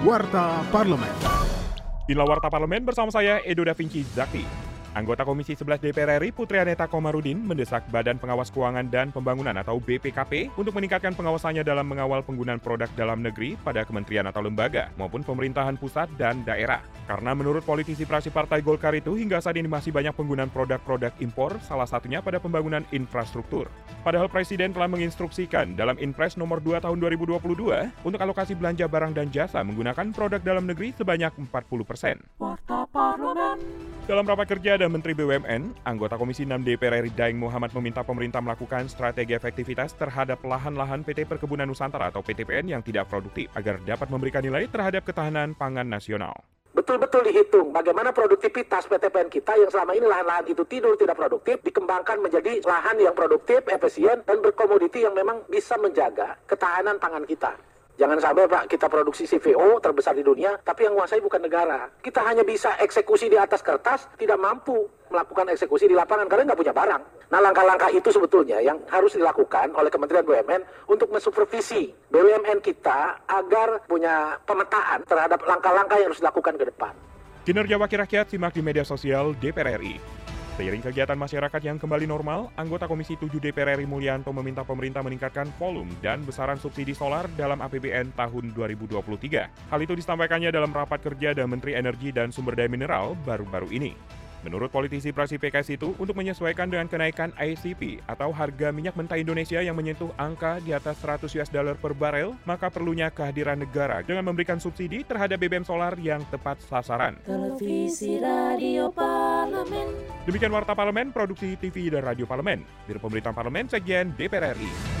Warta Parlemen. Inilah Warta Parlemen bersama saya Edo Da Vinci Zakti. Anggota Komisi 11 DPR RI Putri Aneta Komarudin mendesak Badan Pengawas Keuangan dan Pembangunan atau BPKP untuk meningkatkan pengawasannya dalam mengawal penggunaan produk dalam negeri pada kementerian atau lembaga maupun pemerintahan pusat dan daerah. Karena menurut politisi praksi Partai Golkar itu hingga saat ini masih banyak penggunaan produk-produk impor, salah satunya pada pembangunan infrastruktur. Padahal Presiden telah menginstruksikan dalam Inpres nomor 2 tahun 2022 untuk alokasi belanja barang dan jasa menggunakan produk dalam negeri sebanyak 40 persen. Dalam rapat kerja dan Menteri BUMN, anggota Komisi 6 DPR RI Daeng Muhammad meminta pemerintah melakukan strategi efektivitas terhadap lahan-lahan PT Perkebunan Nusantara atau PTPN yang tidak produktif agar dapat memberikan nilai terhadap ketahanan pangan nasional. Betul-betul dihitung bagaimana produktivitas PTPN kita yang selama ini lahan-lahan itu tidur tidak produktif dikembangkan menjadi lahan yang produktif, efisien, dan berkomoditi yang memang bisa menjaga ketahanan pangan kita. Jangan sampai Pak kita produksi CVO terbesar di dunia, tapi yang menguasai bukan negara. Kita hanya bisa eksekusi di atas kertas, tidak mampu melakukan eksekusi di lapangan karena nggak punya barang. Nah langkah-langkah itu sebetulnya yang harus dilakukan oleh Kementerian BUMN untuk mensupervisi BUMN kita agar punya pemetaan terhadap langkah-langkah yang harus dilakukan ke depan. Kinerja Wakil Rakyat simak di media sosial DPR RI. Seiring kegiatan masyarakat yang kembali normal, anggota Komisi 7 DPR RI Mulyanto meminta pemerintah meningkatkan volume dan besaran subsidi solar dalam APBN tahun 2023. Hal itu disampaikannya dalam rapat kerja dan Menteri Energi dan Sumber Daya Mineral baru-baru ini. Menurut politisi praksi PKS itu, untuk menyesuaikan dengan kenaikan ICP atau harga minyak mentah Indonesia yang menyentuh angka di atas 100 US dollar per barel, maka perlunya kehadiran negara dengan memberikan subsidi terhadap BBM solar yang tepat sasaran. Televisi Radio Parlemen. Demikian Warta Parlemen, Produksi TV dan Radio Parlemen. Biro Pemerintahan Parlemen, Sekjen DPR RI.